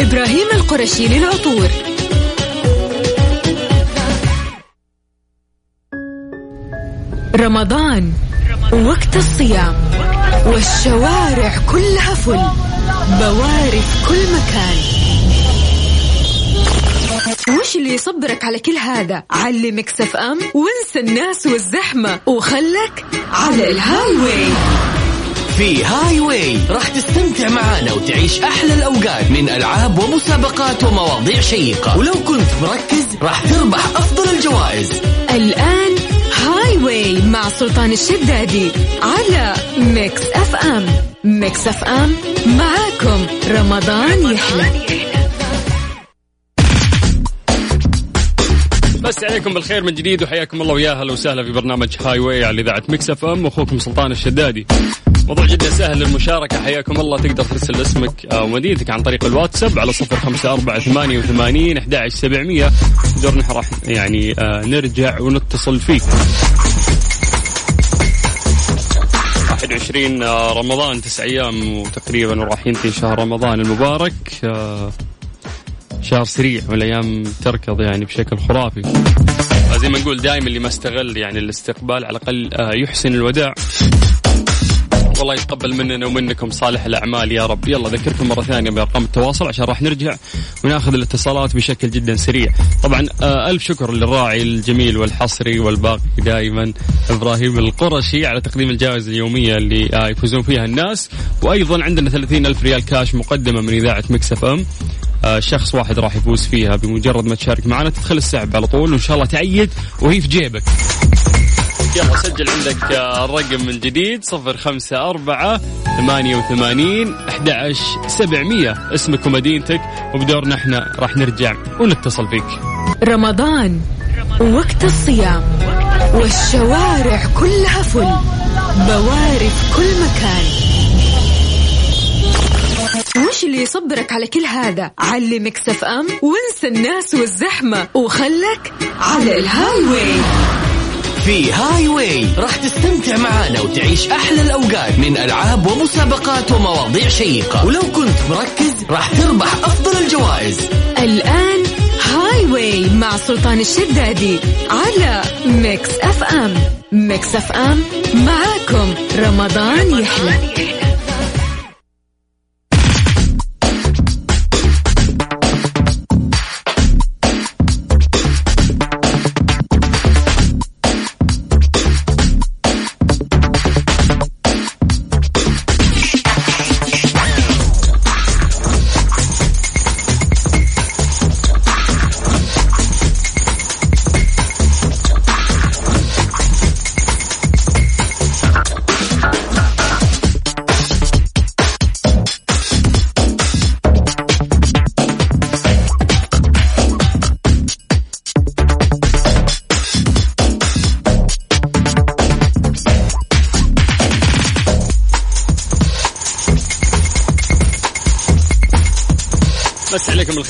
إبراهيم القرشي للعطور. رمضان وقت الصيام والشوارع كلها full بواري في كل مكان. وش اللي يصبرك على كل هذا؟ على Mix FM وانسى الناس والزحمة وخلك على ال highway في Highway راح تستمتع معانا وتعيش أحلى الأوقات من ألعاب ومسابقات ومواضيع شيقة. ولو كنت مركز راح تربح أفضل الجوائز. الآن Highway مع سلطان الشدادي على Mix FM Mix FM معاكم. رمضان يحلى. بس عليكم بالخير من جديد وحياكم الله ويا أهلا وسهلا في برنامج Highway على إذاعة Mix FM واخوكم سلطان الشدادي. موضوع جدا سهل للمشاركة حياكم الله. تقدر ترسل اسمك أو مدينتك عن طريق الواتساب على صفر خمسة أربعة ثمانية وثمانين أحد سبعمية. دورنا راح يعني آه نرجع ونتصل فيك. 21 آه، رمضان تسع أيام وتقريبا وراح ينتهي شهر رمضان المبارك. آه شهر سريع والايام تركض يعني بشكل خرافي. زي ما نقول دائما اللي ما استغل يعني الاستقبال على الأقل يحسن الوداع. والله يتقبل مننا ومنكم صالح الأعمال يا رب. يلا ذكركم مرة ثانية بأرقام التواصل عشان راح نرجع وناخذ الاتصالات بشكل جدا سريع. طبعا آه ألف شكر للراعي الجميل والحصري والباقي دائما. إبراهيم القرشي على تقديم الجائزة اليومية اللي آه يفوزون فيها الناس. وأيضا عندنا 30 ألف ريال كاش مقدمة من إذاعة مكسف إم. آه شخص واحد راح يفوز فيها بمجرد ما تشارك معنا. تدخل السحب على طول وإن شاء الله تعيد وهي في جيبك. يلا سجل عندك الرقم من جديد صفر خمسة أربعة ثمانية وثمانين أحد سبعمية. اسمك ومدينتك وبدورنا إحنا راح نرجع ونتصل فيك. رمضان وقت الصيام والشوارع كلها فل بواري في كل مكان. وش اللي يصبرك على كل هذا؟ علي مكسف أم وانسى الناس والزحمة وخلك على ال highway في Highway راح تستمتع معانا وتعيش أحلى الأوقات من ألعاب ومسابقات ومواضيع شيقة. ولو كنت مركز راح تربح أفضل الجوائز. الآن Highway مع سلطان الشدادي على Mix FM. Mix FM معاكم. رمضان يحلى.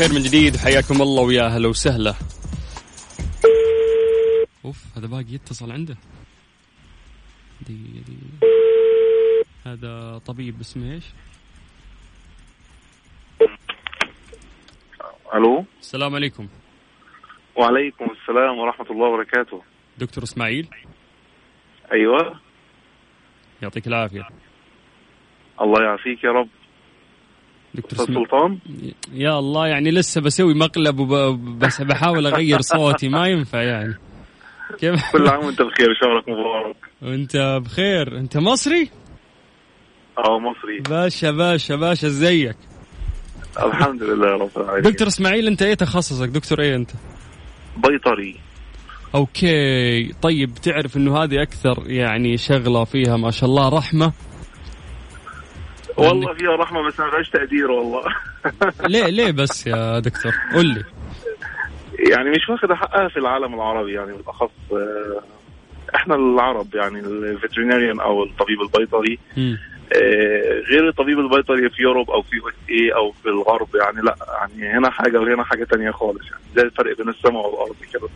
الخير من جديد حياكم الله ويا أهلا وسهلا. أوف هذا باقي يتصل عنده. دي دي هذا طبيب اسمه إيش؟ ألو؟ السلام عليكم. وعليكم السلام ورحمة الله وبركاته. دكتور إسماعيل. أيوه. يعطيك العافية. الله يعافيك يا رب. دكتور سلطان يا الله يعني لسه بسوي مقلب. بس بحاول أغير صوتي ما ينفع يعني كيف كل عام وأنت بخير شهرك مبارك وأنت بخير أنت مصري؟ آه مصري باشا باشا باشا ازيك؟ الحمد لله رب العالمين دكتور إسماعيل أنت إيه تخصصك؟ دكتور إيه أنت؟ بيطري أوكي طيب تعرف إنه هذه أكثر يعني شغلة فيها ما شاء الله رحمة والله فيها رحمة بس ما فيهاش تقدير والله. ليه ليه بس يا دكتور؟ قول لي. يعني مش واخدة حقها في العالم العربي يعني بالأخص آه، إحنا العرب يعني ال veterinarian أو الطبيب البيطري. آه، غير الطبيب البيطري في Europe أو في USA أو في الغرب يعني لأ يعني هنا حاجة وهنا حاجة تانية خالص يعني زي الفرق بين السماء والأرض كده.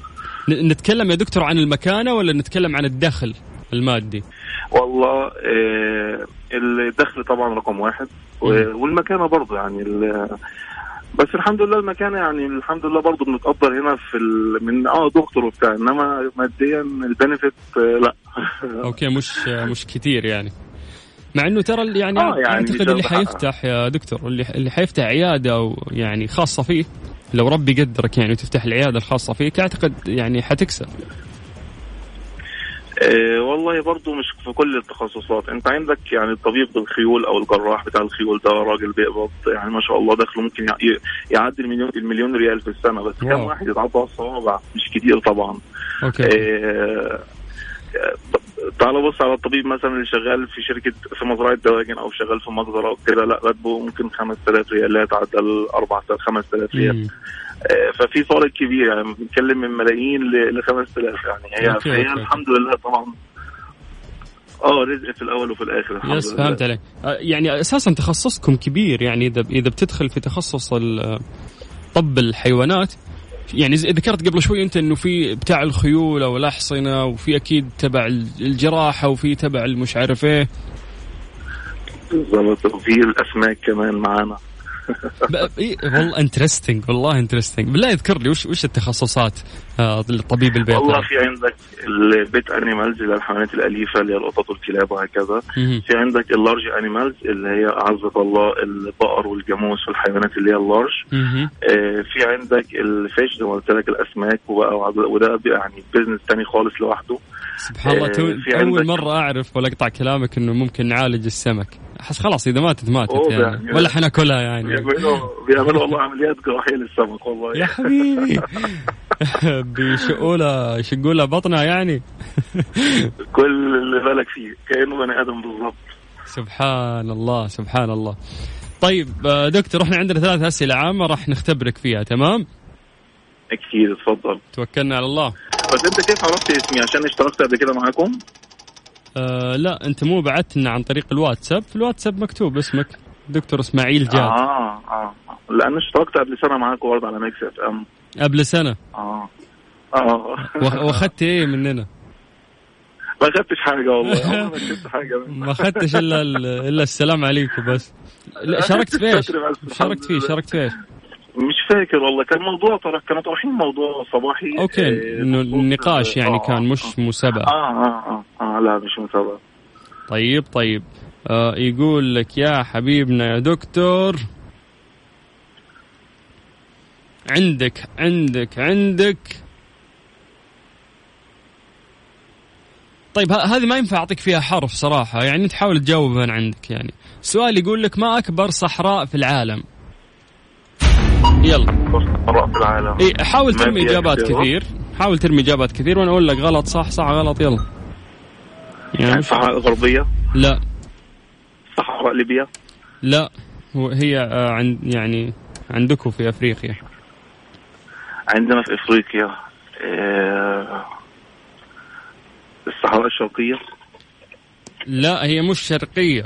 نتكلم يا دكتور عن المكانة ولا نتكلم عن الدخل؟ المادي؟ والله آه، الدخل طبعا رقم واحد والمكانة برضه يعني بس الحمد لله المكان يعني الحمد لله برضه بنتقدر هنا في. من آه دكتور وبتاع إنما ماديا ال benefit آه لا okay مش مش كثير يعني مع إنه ترى يعني, آه، يعني أعتقد اللي. حيفتح يا دكتور اللي اللي حيفتح عيادة يعني خاصة فيه لو ربي قدرك يعني وتفتح العيادة الخاصة فيك أعتقد يعني حتكسب آه والله برضه مش في كل التخصصات. انت عندك يعني الطبيب بالخيول أو الجراح بتاع الخيول ده راجل بيقبض يعني ما شاء الله دخله ممكن يع- يعدي المليون المليون ريال في السنة بس كم. واحد يتعدى على الصوابع؟ مش كتير طبعا. okay. آه، آه، تعال بص على الطبيب مثلا اللي شغال في شركة في مزرعه دواجن أو شغال في مجزره أو كده لا راتبه ممكن 5000 ريال لا يتعدى ال 4000 5000 ريال. آه، ففي فارق كبير يعني بنتكلم من ملايين ل 5000 يعني هي okay،. الحمد لله طبعا آه رزق في الأول وفي الآخر الحمد yes لله فهمت عليك آه، يعني أساسا تخصصكم كبير يعني اذا إذا بتدخل في تخصص طب الحيوانات يعني ذكرت قبل شوي أنت إنه في بتاع الخيول أو الأحصنة وفي أكيد تبع الجراحة وفي تبع المش عارف إيه. بالظبط وفي الأسماك كمان معانا. إيه، والله interesting والله interesting بالله يذكر لي وش وش التخصصات آه، الطبيب والله البيطري في عندك ال pet animals اللي الحيوانات الأليفة اللي هي القطط والكلاب وهكذا. في عندك ال large animals اللي هي اعزك الله البقر والجاموس والحيوانات اللي هي ال large. آه، في عندك ال fish زي ما قلت لك الأسماك وبقى وده يعني business تاني خالص لوحده. سبحان الله آه، توي أول مرة أعرف ولا أقطع كلامك إنه ممكن نعالج السمك. احس خلاص إذا ماتت ماتت يعني. ولا حناكلها يعني. بيعملوا بيعملوا والله عمليات جراحيه للسمك والله. يا حبيبي. بيشقوا لها يشقوا لها بطنها يعني. كل اللي بالك فيه كأنه بني آدم بالظبط سبحان الله سبحان الله. طيب آه، دكتور إحنا عندنا ثلاث أسئلة عامة راح نختبرك فيها تمام؟ أكيد اتفضل توكلنا على الله. بس انت كيف عرفت اسمي؟ عشان اشتركت قبل كده معاكم؟ آه لا انت مو بعت لنا عن طريق الواتساب. في الواتساب مكتوب اسمك. دكتور اسماعيل جاد. آه. آه آه. لأن اشتركت قبل سنة معاكم برضه على Mix FM. قبل سنة؟ آه. آه. واخدت إيه مننا؟ ما خدتش حاجة والله. ما كسبت حاجة. ما اخدتش إلا ال- إلا السلام عليكم بس. شاركت في إيش. شاركت فيه شاركت في إيش؟ مش فاكر والله كان موضوع ترى كانوا طرحين موضوع صباحي okay آه، النقاش يعني آه، كان مش مسابقة. آه آه آه, آه لا مش مسابقة. طيب طيب. آه يقول لك يا حبيبنا يا دكتور عندك عندك عندك. طيب هذه ما ينفع أعطيك فيها حرف صراحة يعني تحاول تجاوب من عندك يعني. السؤال يقول لك ما أكبر صحراء في العالم؟ يلا. صحراء في العالم إي حاول ترمي إجابات؟ كثير. حاول ترمي إجابات كثير وأنا أقول لك غلط صح صح غلط يلا. يعني الصحراء الغربيه لا. صحراء ليبيا. لا هو هي آه، عند يعني عندكم في أفريقيا. عندنا في أفريقيا آه، الصحراء الشرقية. لا هي مش شرقية.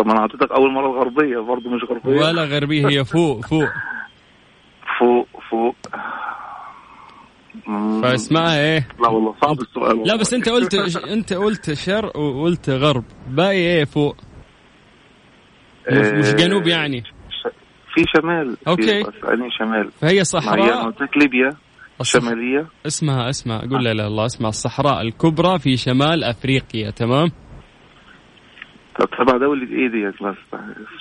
طب ما أنا اعطيتك أول مرة الغربية برضه مش غربية. ولا غربية هي فوق فوق. فوق فوق. فاسمها إيه. لا والله صعب السؤال والله. لا بس أنت قلت أنت قلت شرق وقلت غرب. باقي إيه فوق؟ مش, آه، جنوب يعني. في شمال. في-. بس يعني شمال. فهي هي صحراء قلت لك ليبيا الصح... شمالية. اسمها اسمها. قول لا إلا الله اسمها الصحراء الكبرى في شمال أفريقيا تمام؟ طب تبع دولة إيه بس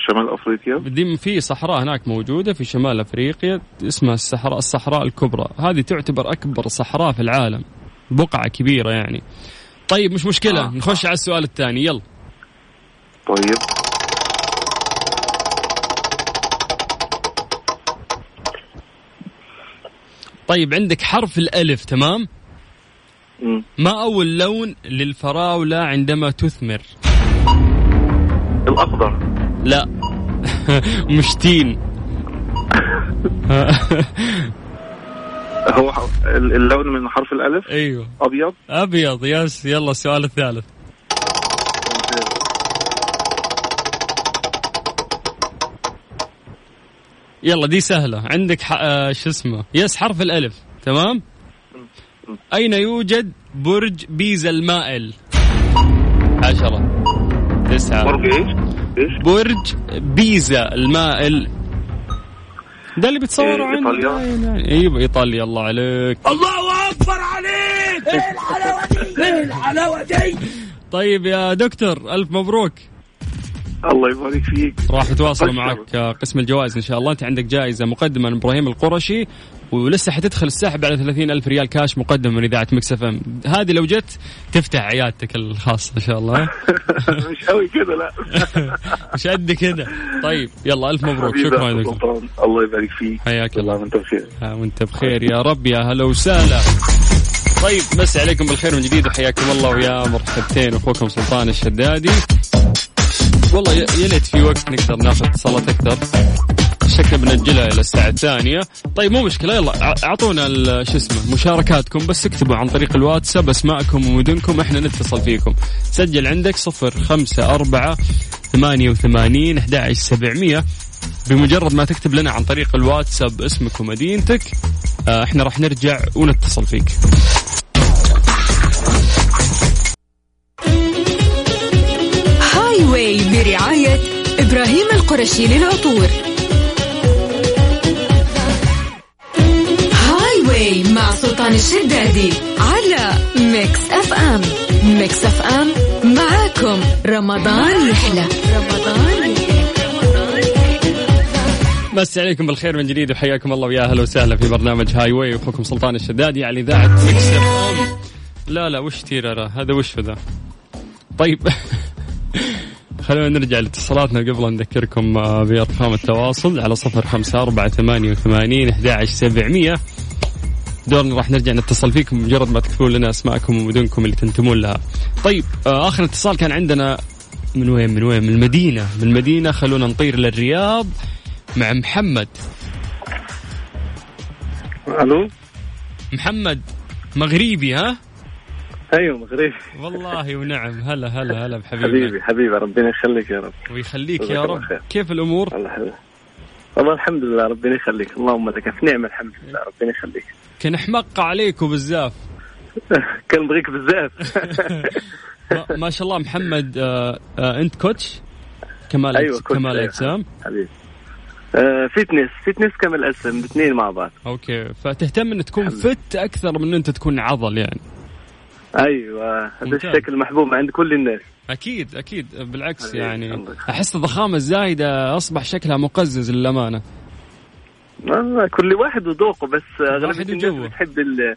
شمال أفريقيا؟ دي في صحراء هناك موجودة في شمال أفريقيا اسمها الصحراء الصحراء الكبرى. هذه تعتبر أكبر صحراء في العالم بقعة كبيرة يعني. طيب مش مشكلة آه. نخش على السؤال الثاني. يلا. طيب. طيب عندك حرف الألف تمام. ما أول لون للفراولة عندما تثمر؟ الأخضر. لا. مش تين. هو اللون من حرف الألف؟ أيوه. أبيض. أبيض. يس. يلا السؤال الثالث. يلا دي سهلة. عندك ح... آه شو اسمه؟ يس حرف الألف. تمام؟ أين يوجد برج بيزا المائل؟ عشرة تسعة. برج إيش؟ برج بيزا المائل ده اللي بتصوروا إيه،. باين يعني. أيوه إيطاليا الله عليك. الله أكبر عليك! إيه الحلاوه دي إيه الحلاوه دي طيب يا دكتور ألف مبروك. الله يبارك فيك. راح يتواصلوا أبشر. معك قسم الجوائز إن شاء الله. أنت عندك جائزة مقدمة من إبراهيم القرشي. ولسه حتدخل السحب على 30 ألف ريال كاش مقدم من إذاعة Mix FM. هذه لو جت تفتح عيادتك الخاصة إن شاء الله. مش قوي كده لا. مش قد كده. طيب يلا ألف مبروك. شكرا يا دكتور. الله يبارك فيك. حياك الله. وأنت بخير. وأنت بخير يا رب يا هلا وسهلا. طيب مسي عليكم بالخير من جديد وحياكم الله ويا مرحبتين أخوكم سلطان الشدادي. والله يا يا ليت في وقت نقدر ناخذ اتصالات أكثر. شكل بنجلها إلى الساعة الثانية. طيب مو مشكلة يلا ال- شو اسمه مشاركاتكم بس اكتبوا عن طريق الواتساب أسماءكم ومدنكم إحنا نتصل فيكم. سجل عندك صفر خمسة أربعة ثمانية وثمانين أحد عشر سبعمية. بمجرد ما تكتب لنا عن طريق الواتساب اسمك ومدينتك آه، إحنا راح نرجع ونتصل فيك. هاي واي برعاية إبراهيم القرشي للعطور. سلطان الشدادي على Mix FM. Mix FM معاكم. رمضان يحلى. رمضان مسي عليكم بالخير من جديد وحياكم الله ويا أهلا وسهلا في برنامج Highway أخوكم سلطان الشدادي على إذاعة Mix FM. لا لا وش تيرارا هذا وش ذا طيب خلونا نرجع لاتصالاتنا قبل أن نذكركم آه، بأرقام التواصل على صفر خمسة أربعة ثمانية وثمانين أحد سبعمية. دورنا راح نرجع نتصل فيكم مجرد ما تكتبون لنا أسماءكم ومدنكم اللي تنتمون لها. طيب آه، آخر اتصال كان عندنا من وين؟ من وين؟ من المدينة. من المدينة خلونا نطير للرياض مع محمد. ألو؟ محمد مغربي ها؟ أيوه مغربي. والله ونعم. هلا هلا هلا بحبيبنا. حبيبي حبيبي ربنا يخليك يا رب. ويخليك يا رب. كيف الأمور؟ الله يحفظك والله الحمد لله ربنا يخليك. اللهم لك في نعمه الحمد لله ربنا يخليك. كان حمق عليك وبزاف كان بغيك بزاف ما- شاء الله محمد آه آه انت coach؟ كمال أيوة، coach، كمال أيوة. اجسام حبيبي. آه fitness fitness كمال اسم الاثنين مع بعض. okay فتهتم إن تكون fit أكثر من إن أنت تكون عضل يعني. أيوه هذا. الشكل محبوب عند كل الناس. أكيد أكيد. بالعكس يعني. أحس الضخامة الزايدة أصبح شكلها مقزز للأمانة. والله كل واحد وذوقه بس أغلبية واحد الناس. بتحب ال-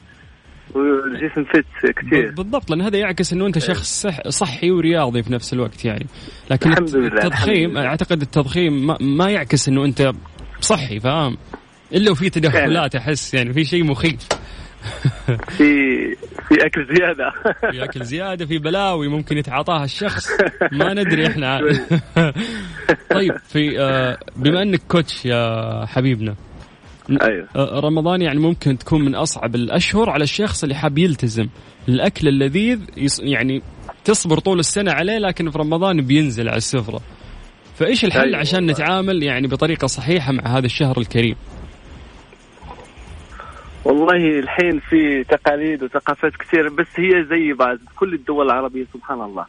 الجسم فت كثير بالضبط لأن هذا يعكس إنه أنت شخص صح صحي ورياضي في نفس الوقت يعني. لكن الحمد لله، التضخيم الحمد لله. أعتقد التضخيم ما, ما يعكس إنه أنت صحي فاهم؟ إلا وفي تدخلات أحس يعني في شيء مخيف. في في أكل زيادة. في أكل زيادة في بلاوي ممكن يتعاطاها الشخص. ما ندري إحنا. طيب في آه، بما إنك كوتش يا حبيبنا أيوه. آه، رمضان يعني ممكن تكون من أصعب الأشهر على الشخص اللي حاب يلتزم. الأكل اللذيذ يعني تصبر طول السنة عليه لكن في رمضان بينزل على السفرة. فإيش الحل أيوة عشان. نتعامل يعني بطريقة صحيحة مع هذا الشهر الكريم؟ والله الحين في تقاليد وثقافات كثير بس هي زي بعض كل الدول العربية سبحان الله.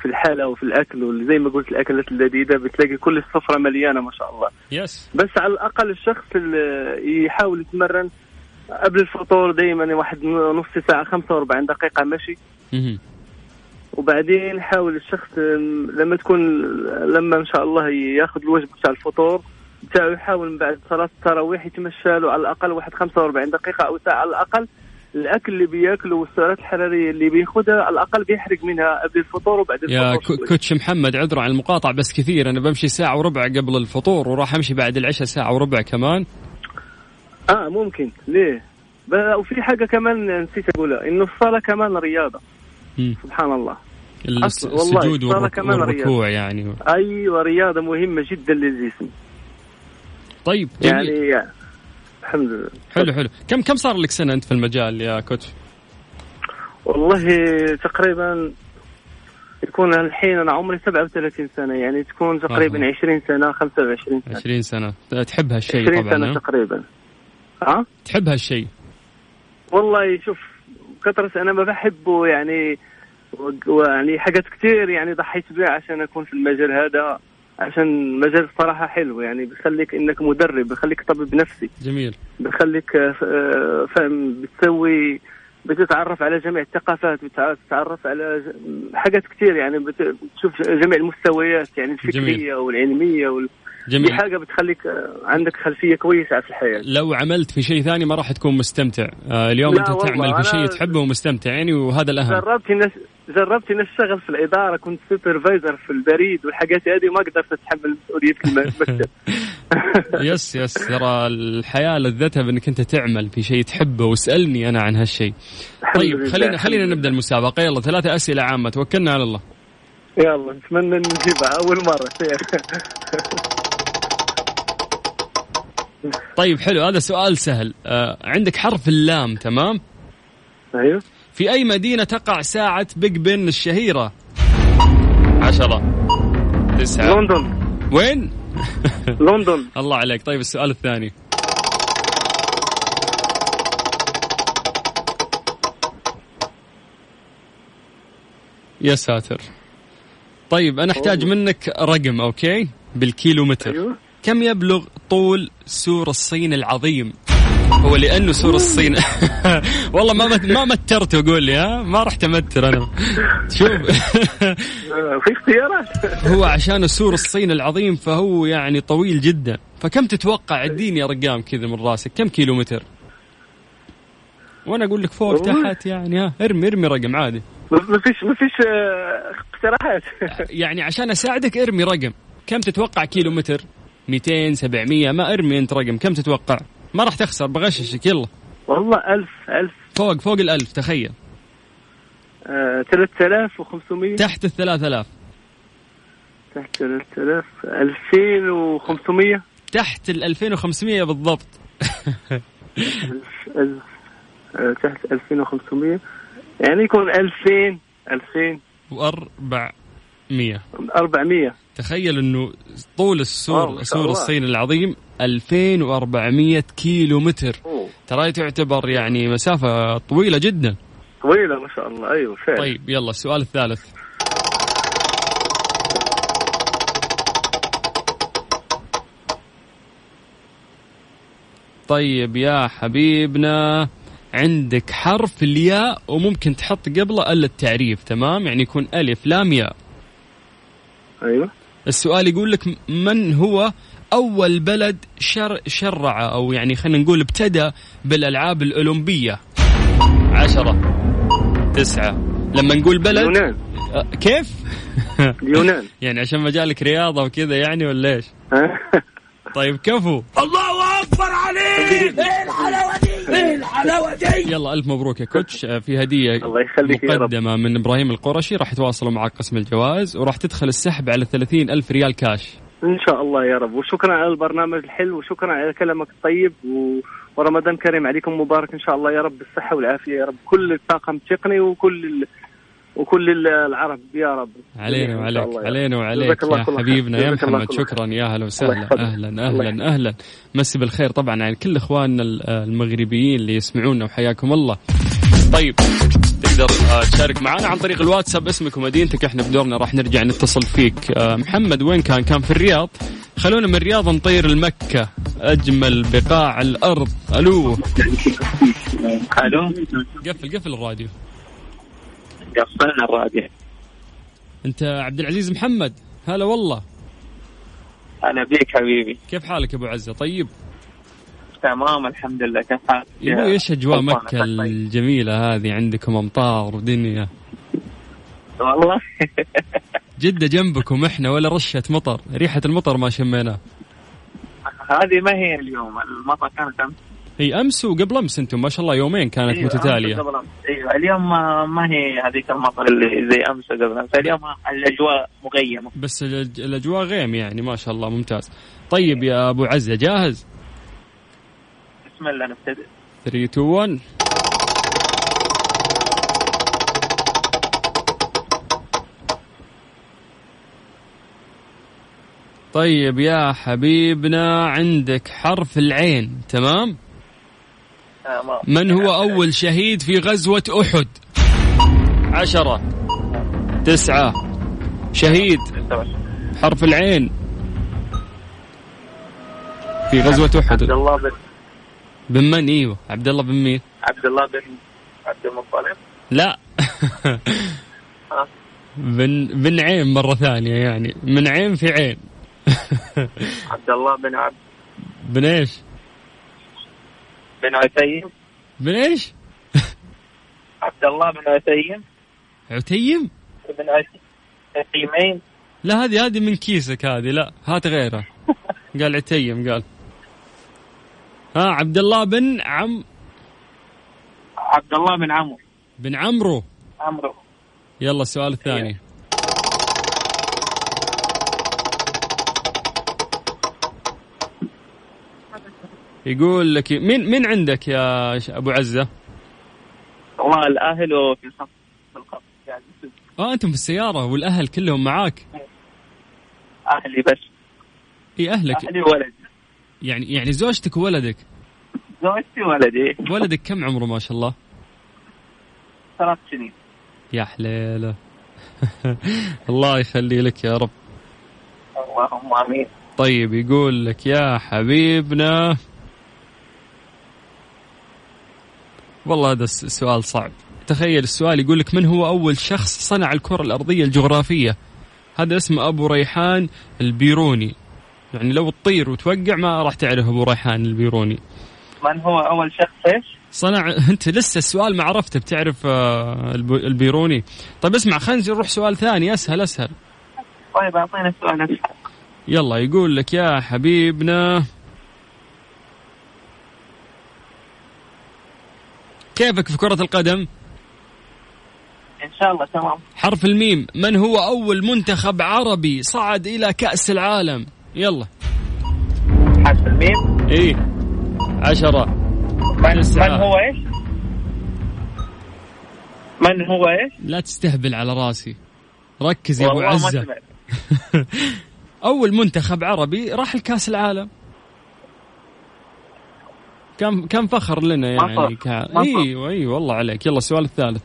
في الحالة وفي الأكل وزي ما قلت الأكلات اللذيذه بتلاقي كل السفرة مليانة ما شاء الله يس بس على الأقل الشخص اللي يحاول يتمرن قبل الفطور دائما واحد نص ساعة 45 دقيقة مشي. وبعدين يحاول الشخص لما تكون لما إن شاء الله ياخذ الوجبة بتاع الفطور بتاعه يحاول من بعد صلاة التراويح يتمشى له على الأقل واحد 45 دقيقة أو ساعة على الأقل. الأكل اللي بيأكله والسعرات الحرارية اللي بيأخذها على الأقل بيحرق منها قبل الفطور وبعد يا الفطور. شوي. كوتش محمد عذر عن المقاطعه بس كثير أنا بمشي ساعة وربع قبل الفطور وراح أمشي بعد العشاء ساعة وربع كمان. آه ممكن. ليه؟ وفي حاجة كمان نسيت أقولها إنه الصلاة كمان رياضة. مم. سبحان الله. السجود. والركوع يعني. أيوه رياضة مهمة جدا للجسم. طيب جميل. يعني, الحمد لله. حلو حلو. كم كم صار لك سنة أنت في المجال يا كوتش؟ والله تقريبا يكون الحين أنا عمري 37 سنة يعني تكون تقريبا أها. 20 سنة 25 سنة. 20 سنة. تحب هالشيء 20 طبعا سنة ها؟ تقريبا. ها؟ تحب هالشيء. والله شوف كثرة أنا ما بحبه يعني ويعني حاجات كثير يعني ضحيت بها عشان أكون في المجال هذا. عشان المجال الصراحة حلو يعني بيخليك إنك مدرب بيخليك طبيب نفسي جميل بيخليك آه، فاهم بتسوي بتتعرف على جميع الثقافات بتتعرف على حاجات كثير يعني بتشوف جميع المستويات يعني الفكرية جميل. والعلمية وال... جميل. دي حاجة بتخليك آه، عندك خلفية كويسة في الحياة. لو عملت في شيء ثاني ما راح تكون مستمتع. آه اليوم أنت تعمل في شيء تحبه ومستمتع يعني وهذا الأهم. جربت نس... جربت إني أشتغل في الإدارة كنت supervisor في البريد والحاجات هذه ما قدرت أتحمل مسؤوليه المكتب. yes yes ترى الحياة لذتها بإنك أنت تعمل في شيء تحبه واسألني أنا عن هالشيء. طيب خلينا خلينا نبدأ المسابقة. يلا ثلاثة أسئلة عامة. توكلنا على الله. يلا نتمنى نجيبها أول مرة. طيب حلو. هذا سؤال سهل. آه عندك حرف اللام تمام؟ أيوه. في أي مدينة تقع ساعة Big Ben الشهيرة؟ عشرة تسعة. لندن. وين؟ لندن. الله عليك. طيب السؤال الثاني. يا ساتر. طيب أنا أحتاج منك رقم okay؟ بالكيلومتر. أيوه؟ كم يبلغ طول سور الصين العظيم؟ هو لأنه سور الصين. والله ما ما مترت وقول لي ها؟ ما رحت أمتر أنا. شوف. في اختيارات. هو عشان سور الصين العظيم فهو يعني طويل جدا. فكم تتوقع اديني ارقام كذا من راسك؟ كم كيلو متر وأنا أقول لك فوق تحت يعني ها؟ ارمي ارمي رقم عادي. ما فيش ما فيش آه، اقتراحات يعني عشان أساعدك ارمي رقم. كم تتوقع كيلو متر 200 700 ما ارمي انت رقم. كم تتوقع؟ ما راح تخسر بغششك. يلا. والله ألف ألف. فوق فوق الألف تخيل. آه، ثلاثة آلاف وخمسمية. تحت الثلاثة آلاف. تحت ثلاثة آلاف. ألفين وخمسمية. تحت الألفين وخمسمية بالضبط. ألف ألف. آه، تحت ألفين وخمسمية. يعني يكون ألفين ألفين. وأربعمية. أربعمية. تخيل إنه طول السور سور الصين العظيم 2400 كيلو متر ترى تعتبر يعني مسافة طويلة جدا. طويلة ما شاء الله. أيوه فعلا. طيب يلا السؤال الثالث. طيب يا حبيبنا عندك حرف الياء وممكن تحط قبله ال التعريف تمام؟ يعني يكون ألف لام ياء. أيوه. السؤال يقول لك من هو أول بلد شر شرع أو يعني خلينا نقول ابتدى بالألعاب الأولمبية؟ عشرة تسعة. لما نقول بلد اليونان. أه، كيف؟ اليونان. يعني عشان مجالك رياضة وكذا يعني ولا إيش؟ طيب كفو. الله أكبر عليك! إيه الحلاوة دي؟ إيه الحلاوه دي يلا ألف مبروك يا كوتش. في هدية الله يخليك مقدمه يا رب. من إبراهيم القرشي. راح يتواصلوا معك قسم الجوائز وراح تدخل السحب على 30 ألف ريال كاش. إن شاء الله يا رب. وشكرا على البرنامج الحلو. وشكرا على كلامك الطيب. و... ورمضان كريم عليكم مبارك إن شاء الله يا رب. بالصحة والعافية يا رب. كل الطاقم التقني وكل وكل العرب يا رب. علينا وعليك علينا وعليك يا حبيبنا يا محمد. شكرا يا أهلا وسهلا. أهلا أهلا أهلا. مسي بالخير طبعا على كل إخواننا المغربيين اللي يسمعونا وحياكم الله. طيب تقدر آه، تشارك معنا عن طريق الواتساب اسمك ومدينتك إحنا بدورنا راح نرجع نتصل فيك. آه، محمد وين كان؟ كان في الرياض. خلونا من الرياض نطير المكة أجمل بقاع الأرض. ألو. ألو. قفل قفل الراديو. قفلنا الراديو. انت عبد العزيز محمد. هلا والله. هلا بيك حبيبي. كيف حالك أبو عزة؟ طيب؟ تمام الحمد لله. كيف حالك؟ يا إيش أجواء مكة الجميلة هذه عندكم؟ أمطار ودنيا والله. جدة جنبكم إحنا ولا رشة مطر؟ ريحة المطر ما شميناه هذه ما هي اليوم. المطر كانت أمس. هي أمس وقبل أمس أنتم ما شاء الله يومين كانت أيوة متتالية. أمس. أيوه اليوم ما, ما هي هذيك المطر اللي زي أمس وقبل أمس. اليوم الأجواء مغيمة. بس الأجواء غيم يعني ما شاء الله ممتاز. طيب يا أبو عزة جاهز؟ بسم الله نبتدئ. 3 2 1 طيب يا حبيبنا عندك حرف العين تمام؟ من هو أول شهيد في غزوة أحد؟ عشرة تسعة شهيد حرف العين. في غزوة أحد. عبد الله بن بن من؟ إيوه عبد الله بن مين؟ عبد الله بن عبد المطلب. لا. بن بن عين مرة ثانية يعني. من عين في عين. عبد الله بن عبد بن إيش؟ بن عتيم بن إيش؟ عبد الله بن عتيم عتيم؟ بن عتيمين لا هذه هذه من كيسك هذه لا هات غيرها قال عتيم قال. ها عبد الله بن عم عبد الله بن عمرو. بن عمرو. عمرو. يلا السؤال الثاني يقول لك مين مين عندك يا أبو عزة؟ والله الأهل وفي الخط في الخط يعني. آه أنتم في السيارة والأهل كلهم معاك؟ أهلي بس. إي أهلك. أهلي وولدي. يعني يعني زوجتك وولدك؟ زوجتي وولدي. ولدك كم عمره ما شاء الله؟ ثلاث سنين. يا حليلة. الله يخلي لك يا رب. اللهم آمين. طيب يقول لك يا حبيبنا والله هذا السؤال صعب. تخيل السؤال يقول لك من هو أول شخص صنع الكرة الأرضية الجغرافية؟ هذا اسمه أبو ريحان البيروني. يعني لو تطير وتوقع ما راح تعرف أبو ريحان البيروني. من هو أول شخص إيش؟ صنع أنت لسه السؤال ما عرفته بتعرف آه، الب- البيروني. طيب اسمع خلينا نروح سؤال ثاني. أسهل أسهل. طيب أعطينا السؤال أسهل. يلا يقول لك يا حبيبنا كيفك في كرة القدم؟ إن شاء الله تمام حرف الميم من هو أول منتخب عربي صعد إلى كأس العالم؟ يلا حرف الميم إيه عشرة من, تسعة. من هو إيش؟ من هو إيش؟ لا تستهبل على راسي ركز يا ما عزة أول منتخب عربي راح لكأس العالم كان كان فخر لنا يعني. مصر. أيوه أيوه والله عليك يلا السؤال الثالث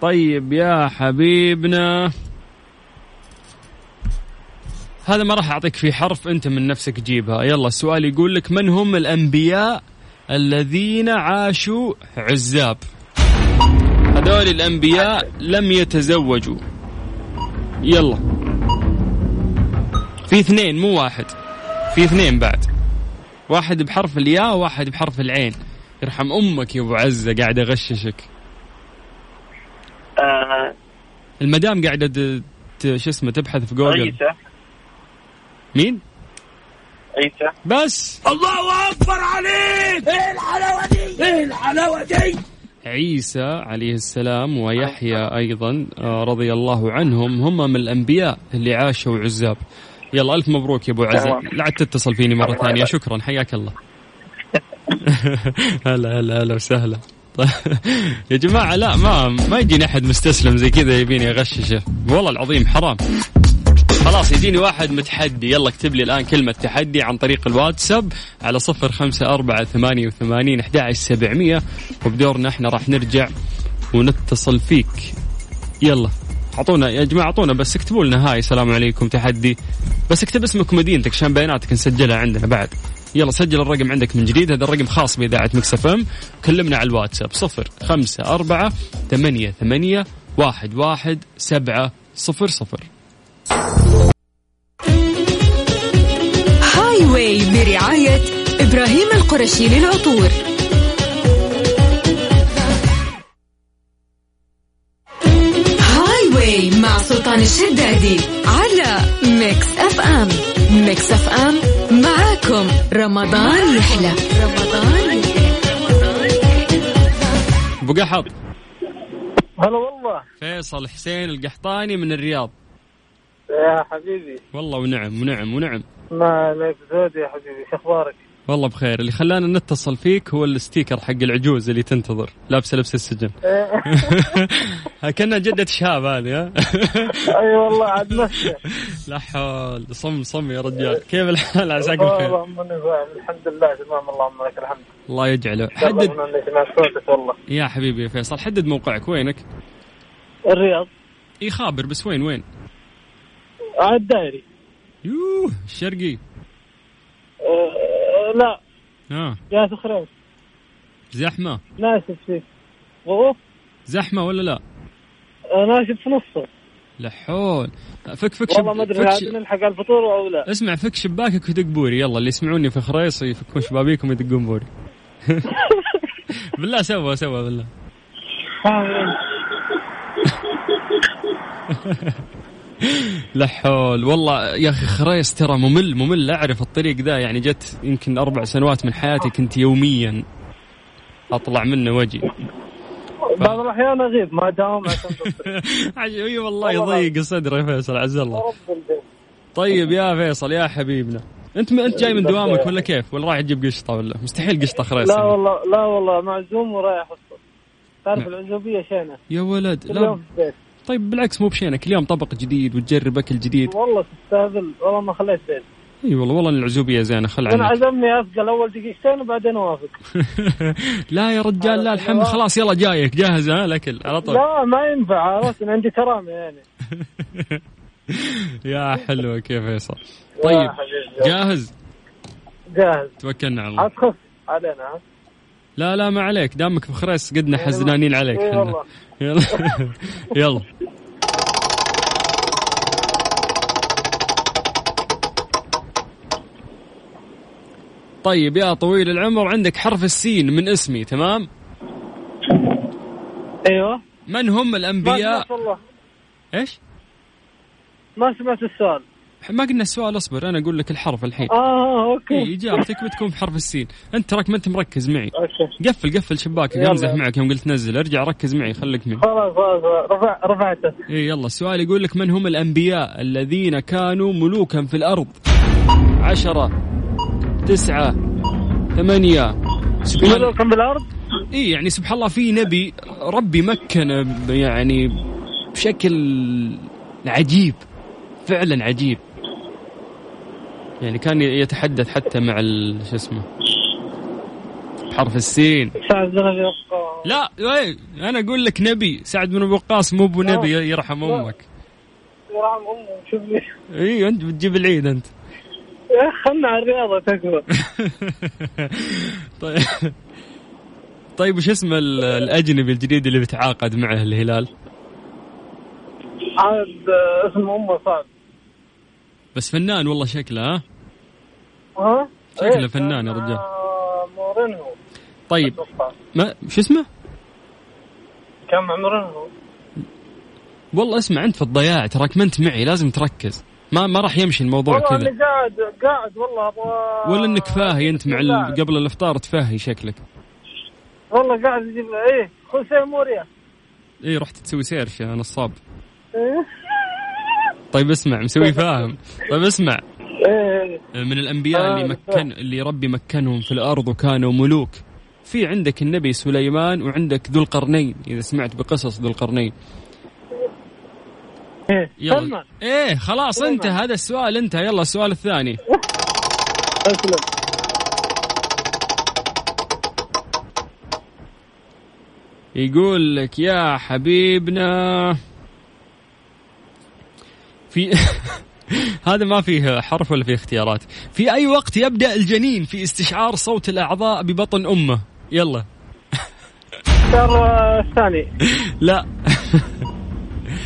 طيب يا حبيبنا هذا ما راح أعطيك فيه حرف أنت من نفسك جيبها يلا السؤال يقول لك من هم الأنبياء الذين عاشوا عزاب هذول الأنبياء لم يتزوجوا يلا. في اثنين مو واحد. في اثنين بعد. واحد بحرف الياء وواحد بحرف العين. يرحم أمك يا أبو عزة قاعد أغششك. آه. المدام قاعدة شو اسمه تبحث في جوجل. عيسى مين؟ عيسى بس. عيسى عليه السلام ويحيى أيضا آه، رضي الله عنهم. هم من الأنبياء اللي عاشوا عزاب يلا ألف مبروك يا أبو عزه تمام. لا تتصل فيني ثانية. يبارك. شكرا. حياك الله. هلا هلا هلا وسهلا. يا جماعة لا ما ما يجيني أحد مستسلم زي كذا يبيني أغششه. والله العظيم حرام. خلاص يجيني واحد متحدي. يلا اكتب لي الآن كلمة تحدي عن طريق الواتساب على صفر خمسة أربعة ثمانية وثمانين أحد سبعمية وبدورنا إحنا راح نرجع ونتصل فيك. يلا أعطونا يا جماعة أعطونا بس اكتبوا لنا Hi. السلام عليكم تحدي. بس اكتب اسمك ومدينتك عشان بياناتك نسجلها عندنا بعد. يلا سجل الرقم عندك من جديد. هذا الرقم خاص بإذاعة Mix FM. كلمنا على الواتساب صفر خمسة أربعة ثمانية ثمانية واحد واحد سبعة صفر صفر. Highway برعاية إبراهيم القرشي للعطور. Highway مع سلطان الشدادي على Mix FM. Mix FM معاكم. رمضان يحلى. رمضان يحلى. أبو قحط. هلا والله. فيصل حسين القحطاني من الرياض. يا حبيبي. والله ونعم ونعم ونعم. ما عليك زود يا حبيبي شو أخبارك؟ والله بخير. اللي خلانا نتصل فيك هو الستيكر حق العجوز اللي تنتظر. لابسه لبس السجن. كنا جدة شهاب هذه ها؟ أي والله عاد لا حول. صم صم يا رجال. كيف الحال؟ عساك بخير. اللهم الحمد لله تمام. اللهم لك الحمد. الله يجعله. حدد. والله. يا حبيبي فيصل حدد موقعك. وينك؟ الرياض. إي خابر بس وين وين؟ على الدائري يوه الشرقي أه لا. آه. يا سخرين زحمة. ناسف فيه. اوف زحمة ولا لا؟ أه ناشف في نصه. لا حول. فك فك والله ما أدري ش... نلحق الفطور أو لا. اسمع فك شباكك ودق بوري. يلا اللي يسمعوني في خريص يفكون شبابيكم ويدقون بوري. بالله سوى سوى بالله. لا حول. والله يا أخي خريص ترى ممل ممل. أعرف الطريق ذا يعني جت يمكن أربع سنوات من حياتي كنت يوميا أطلع منه وجهي بعض الأحيان أغيب ما داوم أي والله يضيق صدري يا فيصل عز الله. طيب يا فيصل يا حبيبنا. أنت أنت جاي من دوامك ولا كيف؟ ولا رايح تجيب قشطة ولا؟ مستحيل قشطة خريص لا والله لا والله معزوم ورايح تعرف نعم. العزوبية شينة؟ يا ولد لا. طيب بالعكس مو بشينك اليوم طبق جديد وتجرب اكل جديد والله تستهبل والله ما خليت بيت إي والله والله العزوبية زينة خل عنك. أنا عزمني أثقل أول دقيقتين وبعدين أوافق. لا يا رجال لا الحمد خلاص يلا جايك جاهز ها الأكل على طول. لا ما ينفع عرفت؟ عندي كرامة يعني. يا حلوة كيف فيصل؟ طيب جاهز؟ جاهز. توكلنا على الله. علينا. لا لا ما عليك. دامك بخريس قدنا يعني حزنانين عليك يلا يلا. يلا. طيب يا طويل العمر عندك حرف السين من اسمي تمام؟ أيوه. من هم الأنبياء؟ ما الله. إيش؟ ما سمعت السؤال. ما قلنا السؤال أصبر أنا أقول لك الحرف الحين. آه okay. إي إجابتك بتكون بحرف السين. أنت تراك ما أنت مركز معي. okay. قفل قفل شباكك أمزح معك يوم قلت نزل. ارجع ركز معي خليك معي. خلاص خلاص رفع رفعته. إي يلا. السؤال يقول لك من هم الأنبياء الذين كانوا ملوكا في الأرض؟ عشرة تسعة ثمانية. سبحان ملوكا بالارض إي يعني سبحان الله في نبي ربي مكن يعني بشكل عجيب فعلا عجيب. يعني كان يتحدث حتى مع شو اسمه حرف السين. سعد بن أبي وقاص. لا اي أنا أقول لك نبي. سعد بن أبي وقاص مو أبو نبي يرحم أمك. يرحم أمك شوف لي. اي أنت بتجيب العيد أنت. يا خلنا على الرياضة تكبر طيب. طيب وش اسم الأجنبي الجديد اللي بتعاقد معه الهلال؟ عاد اسمه أمه صعب بس فنان والله شكله ها؟ ها؟ شكله فنان يا رجال. مورينهو. طيب ما شو اسمه؟ كان مع مورينهو. والله اسمع أنت في الضياع تراك ما أنت معي لازم تركز. ما ما راح يمشي الموضوع كذا. والله قاعد قاعد والله أبغى ولا إنك فاهي أنت مع ال... قبل الأفطار تفاهي شكلك. والله قاعد أجيب إيه خوسيه موريا. إيه رحت تسوي سيرش يا نصاب. إيه؟ طيب اسمع مسوي فاهم. طيب اسمع. من الأنبياء اللي آه، مكن اللي ربي مكنهم في الأرض وكانوا ملوك. في عندك النبي سليمان وعندك ذو القرنين إذا سمعت بقصص ذو القرنين. إيه. يلا. إيه خلاص انت هذا السؤال انت يلا السؤال الثاني. أسلم. يقول لك يا حبيبنا في هذا ما فيه حرف ولا فيه اختيارات. في أي وقت يبدأ الجنين في استشعار صوت الأعضاء ببطن أمه؟ يلا. الشهر الثاني لا.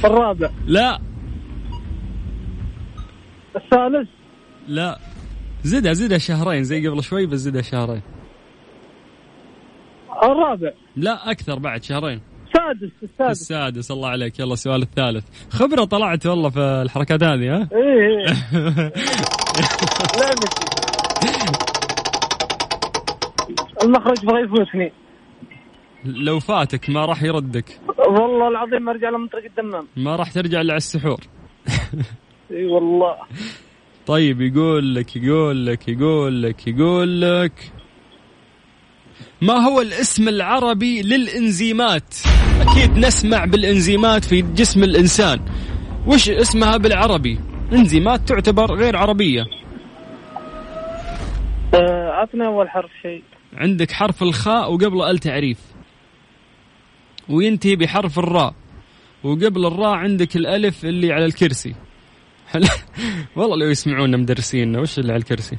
الرابع. لا. الثالث. لا. زدها زدها شهرين زي قبل شوي بس زدها شهرين. الرابع. لا أكثر بعد شهرين. السادس السادس. السادس الله عليك. يلا السؤال الثالث. خبرة طلعت والله في الحركات هذه ها؟ إيه المخرج بغى يفوتني لو فاتك ما راح يردك. والله العظيم ما ارجع لمنطقه الدمام. ما راح ترجع إلا على السحور. إي والله. طيب يقول لك يقول لك يقول لك يقول لك ما هو الاسم العربي للإنزيمات؟ أكيد نسمع بالإنزيمات في جسم الإنسان. وش اسمها بالعربي؟ إنزيمات تعتبر غير عربية. آه، عطنا أول حرف شيء. عندك حرف الخاء وقبله ال تعريف. وينتهي بحرف الراء. وقبل الراء عندك الألف اللي على الكرسي. والله لو يسمعونا مدرسين وش اللي على الكرسي؟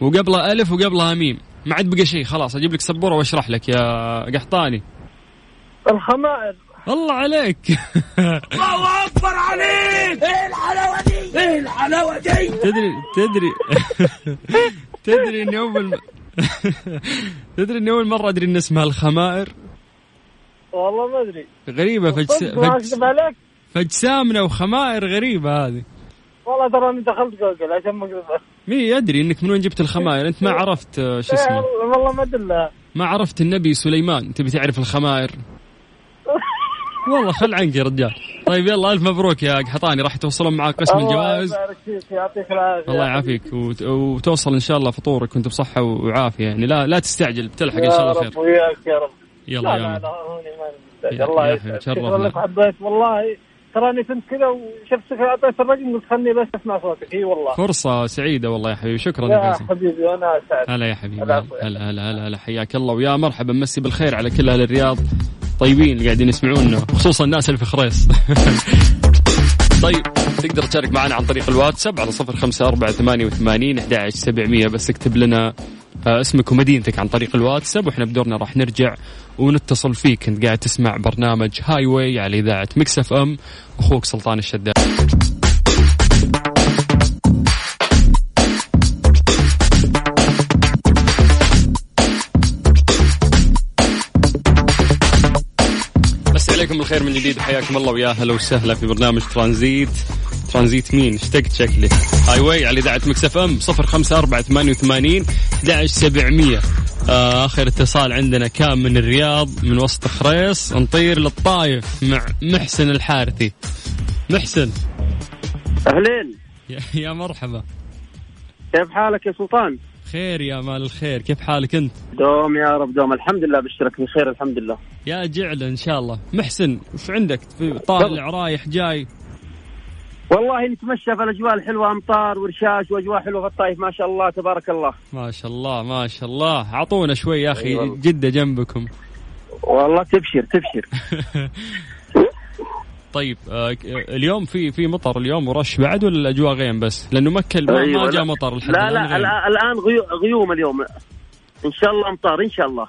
وقبلها ألف وقبلها ميم ما عاد بقى شيء خلاص أجيب لك سبورة وأشرح لك يا قحطاني. الخمائر. الله عليك. الله أكبر عليك. إيه الحلاوة دي؟ إيه الحلاوة دي؟ تدري تدري تدري اني اول تدري اني اول مره أدري إن اسمها الخمائر؟ والله ما أدري. غريبة فجس... عليك. فجسامنا وخمائر غريبة هذه. والله ترى اني دخلت جوجل عشان ما اكذب مي أدري إنك من وين جبت الخمائر؟ أنت ما عرفت آه، شو اسمه. والله ما أدري. ما عرفت النبي سليمان. تبي تعرف الخمائر؟ والله خل عنك يا رجال. طيب يلا ألف مبروك يا قحطاني. راح توصلون معك قسم الجوائز. يعطيك العافية. الله يعافيك. وت- وتوصل إن شاء الله فطورك وأنت بصحة وعافية. يعني لا لا تستعجل بتلحق إن شاء الله خير. وياك يا رب. يلا لا يا لا. لا. الله يسعدك. حبيت والله. تراني كنت كذا وشفتك اعطيت الرقم قلت خلني بس أسمع صوتك. إي والله. فرصة سعيدة والله يا حبيبي. شكرا يا فيصل حبيبي وأنا أسعد. هلا يا حبيبي. هلا هلا هلا. حياك الله. ويا مرحبا مسي بالخير على كل أهل الرياض. طيبين اللي قاعدين يسمعونا خصوصا الناس اللي في خريص. طيب تقدر تشارك معنا عن طريق الواتساب على صفر خمسة أربعة ثمانية وثمانين أحد سبعمية بس اكتب لنا آه، اسمك ومدينتك عن طريق الواتساب وإحنا بدورنا راح نرجع ونتصل فيك. أنت قاعد تسمع برنامج Highway على إذاعة Mix FM أخوك سلطان الشداد. الخير من جديد. حياكم الله ويا هلا وسهلا في برنامج Transit. Transit مين؟ اشتقت شكلي Highway على إذاعة Mix FM. 05488 11700 آه آخر اتصال عندنا كان من الرياض من وسط خريص. نطير للطايف مع محسن الحارثي. محسن. أهلين. يا مرحبا. كيف حالك يا سلطان؟ خير يا مال الخير كيف حالك أنت؟ دوم يا رب دوم الحمد لله بشرك بخير الحمد لله. يا جعل إن شاء الله. محسن وش عندك؟ في طالع رايح جاي؟ والله نتمشى في الأجواء الحلوة أمطار ورشاش وأجواء حلوة في الطايف ما شاء الله تبارك الله. ما شاء الله ما شاء الله. اعطونا شوي يا أخي أيوة. جدة جنبكم. والله تبشر تبشر. طيب آه، اليوم في في مطر اليوم ورش بعد ولا الأجواء غيم بس؟ لأنه مكة ما, أيوة، ما. جاء مطر لحد لا لا الآن غيو- غيوم اليوم. إن شاء الله امطار إن شاء الله.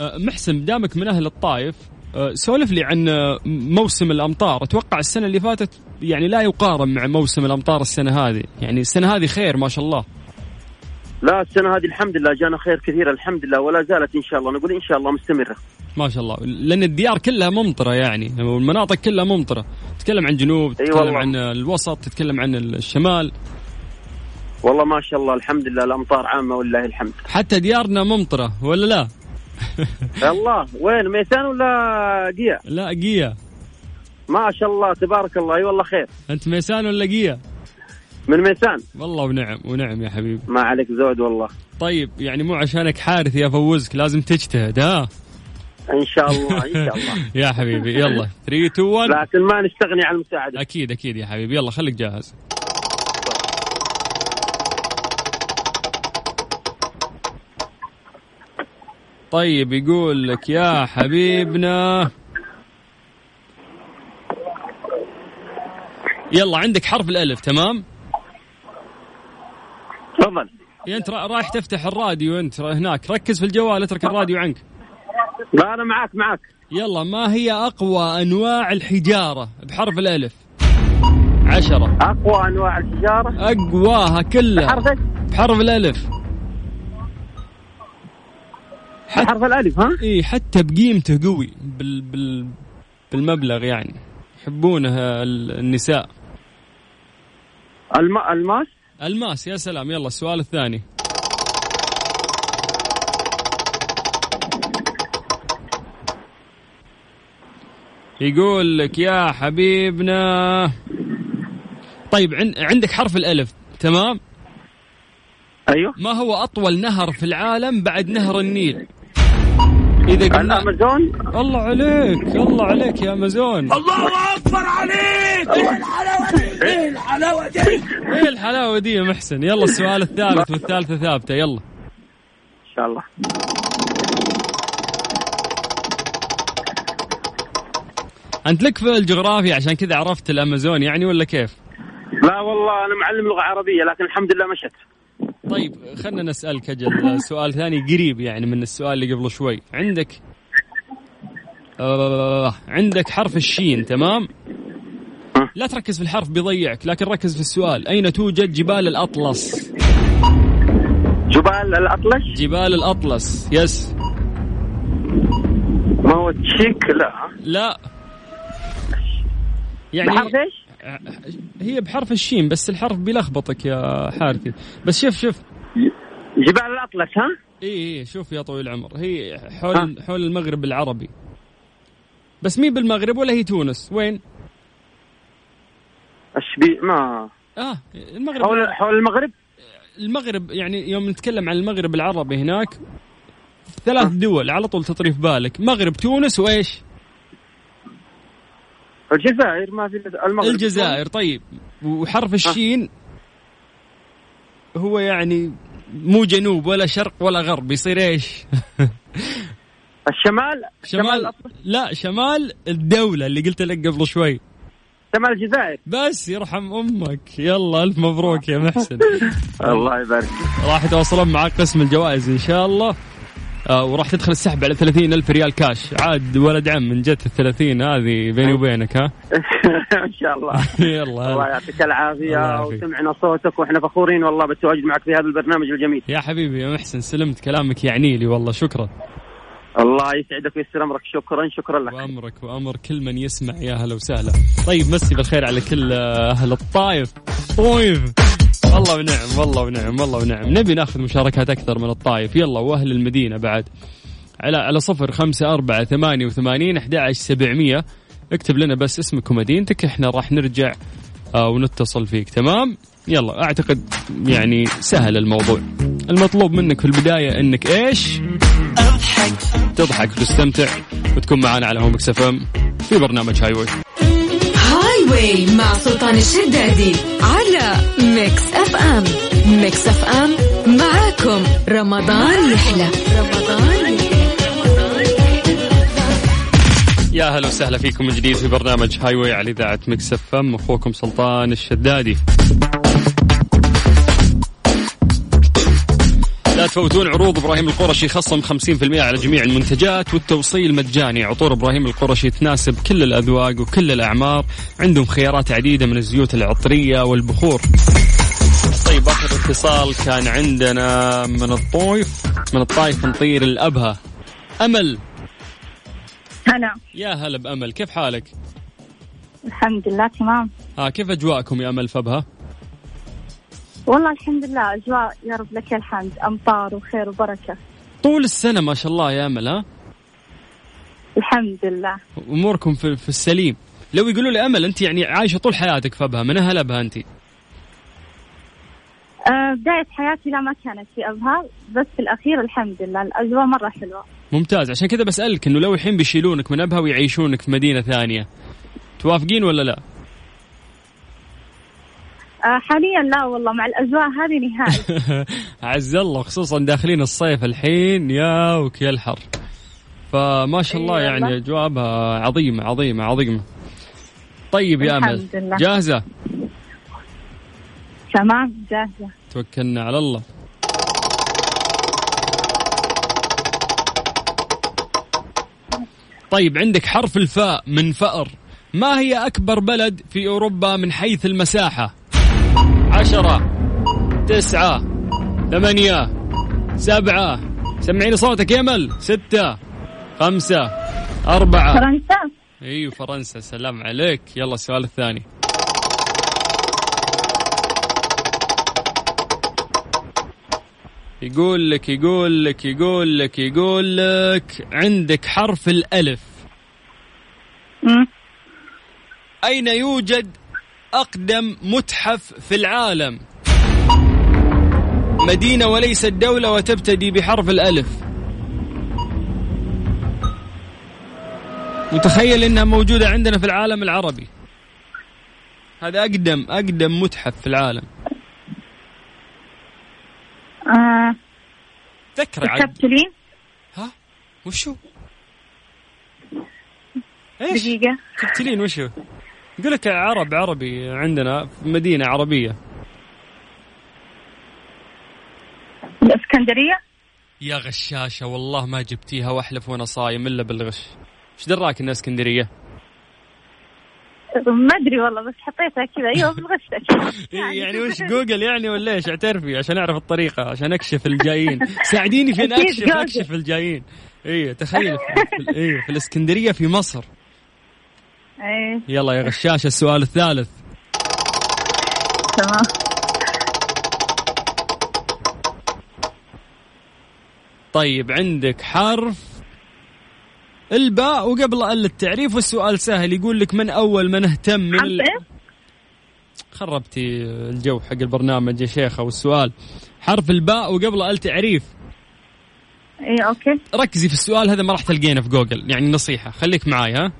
آه، محسن دامك من أهل الطايف آه، سولف لي عن موسم الأمطار. أتوقع السنة اللي فاتت يعني لا يقارن مع موسم الأمطار السنة هذه. يعني السنة هذه خير ما شاء الله. لا السنة هذه الحمد لله جانا خير كثير الحمد لله ولا زالت إن شاء الله. نقول إن شاء الله مستمرة. ما شاء الله. لأن الديار كلها ممطرة يعني. والمناطق كلها ممطرة. تتكلم عن جنوب تتكلم والله. عن الوسط تتكلم عن الشمال. والله ما شاء الله الحمد لله الأمطار عامة ولله الحمد. حتى ديارنا ممطرة ولا لا؟ الله وين؟ ميسان ولا قيا؟ لا قيا. ما شاء الله تبارك الله. أي والله خير. أنت ميسان ولا قيا؟ من ميسان والله ونعم ونعم يا حبيبي. ما عليك زود والله. طيب يعني مو عشانك حارث يا فوزك لازم تجتهد ها؟ إن شاء الله إن شاء الله. يا حبيبي يلا. 3 2 1 لكن ما نستغني عن المساعدة. أكيد أكيد يا حبيبي. يلا خليك جاهز. طيب يقول لك يا حبيبنا. يلا عندك حرف الألف تمام؟ تفضل. يا أنت را- رايح تفتح الراديو أنت هناك. ركز في الجوال اترك الراديو عنك. لا أنا معاك معاك. يلا ما هي أقوى أنواع الحجارة؟ بحرف الألف. عشرة. أقوى أنواع الحجارة؟ أقواها كلها. حرفك بحرف الألف. حرف الألف ها؟ إي حتى بقيمته قوي بال بال بالمبلغ يعني. يحبونه ال- النساء. الم... الماس؟ الماس يا سلام. يلا السؤال الثاني. يقول لك يا حبيبنا. طيب عن- عندك حرف الألف. تمام؟ أيوه. ما هو أطول نهر في العالم بعد نهر النيل؟ إذا قلنا الأمازون. الله عليك الله عليك يا أمازون. الله أكبر عليك! إيه الحلاوة دي؟ إيه الحلاوة دي؟ إيه الحلاوة دي يا محسن؟ يلا السؤال الثالث والثالثة ثابتة يلا. إن شاء الله. انت لك في الجغرافيا عشان كذا عرفت الأمازون يعني ولا كيف؟ لا والله أنا معلم لغة عربية لكن الحمد لله مشت. طيب خلنا نسألك أجل سؤال ثاني قريب يعني من السؤال اللي قبل شوي. عندك آه عندك حرف الشين تمام؟ لا تركز في الحرف بيضيعك لكن ركز في السؤال. أين توجد جبال الأطلس؟ جبال الأطلس؟ جبال الأطلس يس. ما هو تشيك؟ لا. لا. يعني بحرف إيش؟ هي بحرف الشين بس الحرف بيلخبطك يا حارثي بس شوف شوف جبال الأطلس ها؟ إي إي شوف يا طويل العمر هي حول ها؟ حول المغرب العربي بس مين بالمغرب ولا هي تونس وين؟ الشبي ما آه المغرب حول حول المغرب المغرب يعني يوم نتكلم عن المغرب العربي هناك ثلاث دول على طول تطري في بالك مغرب تونس وإيش؟ الجزائر ما في المغرب الجزائر طيب. وحرف الشين هو يعني مو جنوب ولا شرق ولا غرب يصير إيش؟ الشمال؟ شمال لا شمال الدولة اللي قلت لك قبل شوي. شمال الجزائر. بس يرحم أمك. يلا ألف مبروك يا محسن. الله يبارك راح يتواصلون معك قسم الجوائز إن شاء الله. آه وراح تدخل السحب على 30 ألف ريال كاش عاد ولد عم من جت ال 30 هذه بيني وبينك ها؟ إن شاء الله. يلا. الله يعطيك العافية وسمعنا صوتك وإحنا فخورين والله بالتواجد معك في هذا البرنامج الجميل. يا حبيبي يا محسن سلمت كلامك يعني لي والله شكرا. الله يسعدك ويسر أمرك شكرا شكرا لك. وأمرك وأمر كل من يسمع يا هلا وسهلا. طيب مسي بالخير على كل أهل الطايف. طايف والله ونعم والله ونعم والله ونعم. نبي ناخذ مشاركات أكثر من الطايف يلا وأهل المدينة بعد. على على صفر خمسة أربعة ثمانية وثمانين أحد سبعمية. اكتب لنا بس اسمك ومدينتك إحنا راح نرجع آه ونتصل فيك. تمام؟ يلا أعتقد يعني سهل الموضوع. المطلوب منك في البداية إنك إيش؟ تضحك وتستمتع وتكون معنا على Mix FM في برنامج High way مع سلطان الشدادي على Mix FM. Mix FM معاكم. رمضان يحلى. رمضان يا هلا وسهلا فيكم من جديد في برنامج Highway على إذاعة Mix FM. أخوكم سلطان الشدادي. لا تفوتون عروض إبراهيم القرشي خصم 50% على جميع المنتجات والتوصيل مجاني. عطور إبراهيم القرشي تناسب كل الأذواق وكل الأعمار. عندهم خيارات عديدة من الزيوت العطرية والبخور. طيب آخر اتصال كان عندنا من الطويف من الطايف نطير الابها أمل. هلا. يا هلا بأمل كيف حالك؟ الحمد لله تمام. ها آه كيف أجواءكم يا أمل في ابها؟ والله الحمد لله أجواء يا رب لك الحمد أمطار وخير وبركة طول السنة ما شاء الله يا أمل ها؟ الحمد لله أموركم في, في السليم لو يقولوا لي أمل أنت يعني عايشة طول حياتك في ابها من أهل ابها أنت؟ آه بداية حياتي لا ما كانت في أبها بس في الأخير الحمد لله الأجواء مرة حلوة ممتاز عشان كذا بسألك إنه لو الحين بيشيلونك من أبها ويعيشونك في مدينة ثانية توافقين ولا لا؟ آه حاليا لا والله مع الأجواء هذه نهائي. عز الله خصوصا داخلين الصيف الحين يا وكيل الحر. فما شاء الله يعني أجوابها عظيمة عظيمة عظيمة. طيب يا أمل جاهزة؟ تمام جاهزة. توكلنا على الله. طيب عندك حرف الفاء من فأر. ما هي أكبر بلد في أوروبا من حيث المساحة؟ عشرة تسعة ثمانية سبعة. سمعيني صوتك يا مل. ستة خمسة أربعة. فرنسا. أيوة فرنسا. سلام عليك. يلا السؤال الثاني. يقول لك يقول لك يقول لك يقول لك عندك حرف الألف. م? أين يوجد أقدم متحف في العالم. مدينة وليست دولة وتبتدي بحرف الألف. متخيل إنها موجودة عندنا في العالم العربي؟ هذا أقدم أقدم متحف في العالم. آه ذكر عاد ها؟ وشو؟ إيش؟ دقيقة. تبتلين وشو؟ يقول لك عرب عربي عندنا في مدينة عربية. الإسكندرية؟ يا غشاشة والله ما جبتيها وأحلف وأنا صايم إلا بالغش. إيش دراك إنها إسكندرية؟ ما أدري والله بس حطيتها كذا. أيوه بالغش. إيه، يعني وش جوجل يعني ولا إيش؟ اعترفي عشان أعرف الطريقة عشان أكشف الجايين. ساعديني فين أكشف. أكشف الجايين. إيه تخيل. في, إيه في الإسكندرية في مصر. إيه يلا يا غشاشة السؤال الثالث. تمام. طيب عندك حرف الباء وقبل ال التعريف والسؤال سهل يقول لك من أول من اهتم من ال... خربتي الجو حق البرنامج يا شيخة والسؤال. حرف الباء وقبل ال تعريف. إيه okay. ركزي في السؤال هذا ما راح تلقينه في جوجل يعني نصيحة. خليك معاي ها؟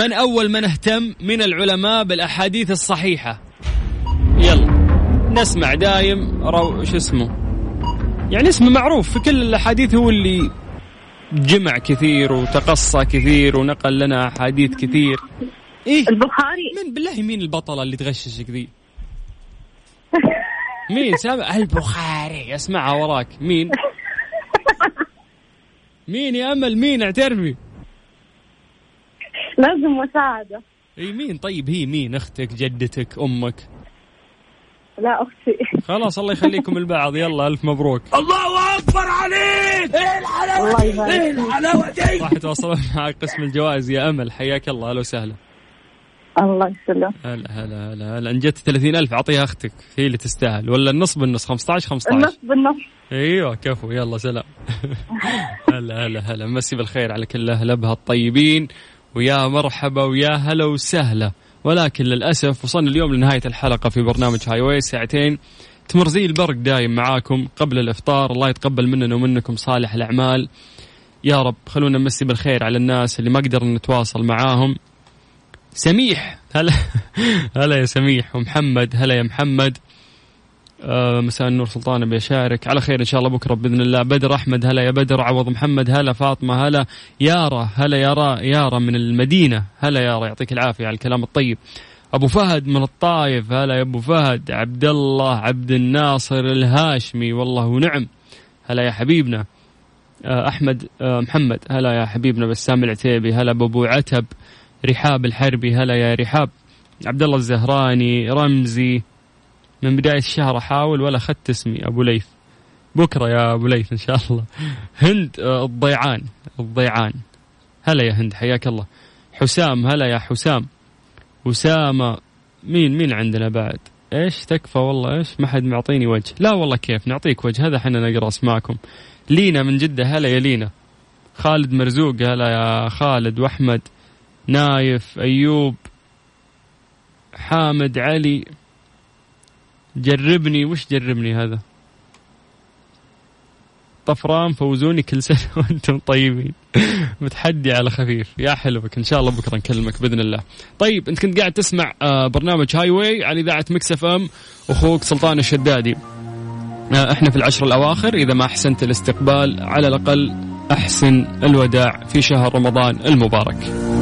من أول من اهتم من العلماء بالأحاديث الصحيحة. يلا. نسمع دايم رو شو اسمه؟ يعني اسمه معروف في كل الأحاديث هو اللي جمع كثير وتقصى كثير ونقل لنا أحاديث كثير. إيه. البخاري. من بالله مين البطلة اللي تغششك ذي؟ مين؟ سامع؟ البخاري. اسمعها وراك. مين؟ مين يا أمل؟ مين؟ أعترفي. لازم مساعدة. إي مين؟ طيب هي مين؟ أختك جدتك أمك؟ لا أختي. خلاص الله يخليكم البعض. يلا ألف مبروك. الله يبارك. فيك. راح يتواصلون مع قسم الجوائز. يا أمل حياك الله. أهلا وسهلا. الله يسلم هلا هلا هلا هلا. ان جت 30000 أعطيها أختك. هي اللي تستاهل. ولا النص؟ بالنص 15 15 النص. بالنص أيوه كفو. يلا سلام. هلا هلا هلا. مسي بالخير على كل أهل أبها الطيبين. ويا مرحبا ويا هلا وسهلا. ولكن للأسف وصلنا اليوم لنهاية الحلقة في برنامج هاي واي ساعتين. تمر زي البرق دايم معاكم قبل الإفطار. الله يتقبل مننا ومنكم صالح الأعمال. يا رب خلونا نمسي بالخير على الناس اللي ما قدرنا نتواصل معاهم. سميح. هلا. هلا يا سميح. ومحمد. هلا يا محمد. مساء النور سلطان بيشارك على خير إن شاء الله بكرة بإذن الله. بدر أحمد هلا يا بدر. عوض محمد هلا فاطمة هلا يارا هلا يارا يارا من المدينة. هلا يارا يعطيك العافية على الكلام الطيب. أبو فهد من الطايف هلا يا أبو فهد. عبد الله عبد الناصر الهاشمي والله ونعم هلا يا حبيبنا. آه، أحمد آه، محمد هلا يا حبيبنا. بسام العتيبي هلا بابو عتب. رحاب الحربي هلا يا رحاب. عبد الله الزهراني رمزي من بداية الشهر أحاول ولا أخذت اسمي أبو ليث. بكرة يا أبو ليث إن شاء الله. هند آه، الضيعان الضيعان. هلا يا هند حياك الله. حسام هلا يا حسام. أسامة مين مين عندنا بعد؟ إيش تكفى والله إيش؟ ما حد معطيني وجه. لا والله كيف نعطيك وجه. هذا إحنا نقرأ أسماءكم. لينا من جدة هلا يا لينا. خالد مرزوق هلا يا خالد. وأحمد نايف أيوب حامد علي. جربني وش جربني هذا؟ طفران فوزوني كل سنة وأنتم طيبين. متحدي على خفيف. يا حلوك. إن شاء الله بكرة نكلمك بإذن الله. طيب أنت كنت قاعد تسمع آه، برنامج Highway على إذاعة Mix FM. أخوك سلطان الشدادي. آه، إحنا في العشر الأواخر. إذا ما أحسنت الاستقبال على الأقل أحسن الوداع في شهر رمضان المبارك.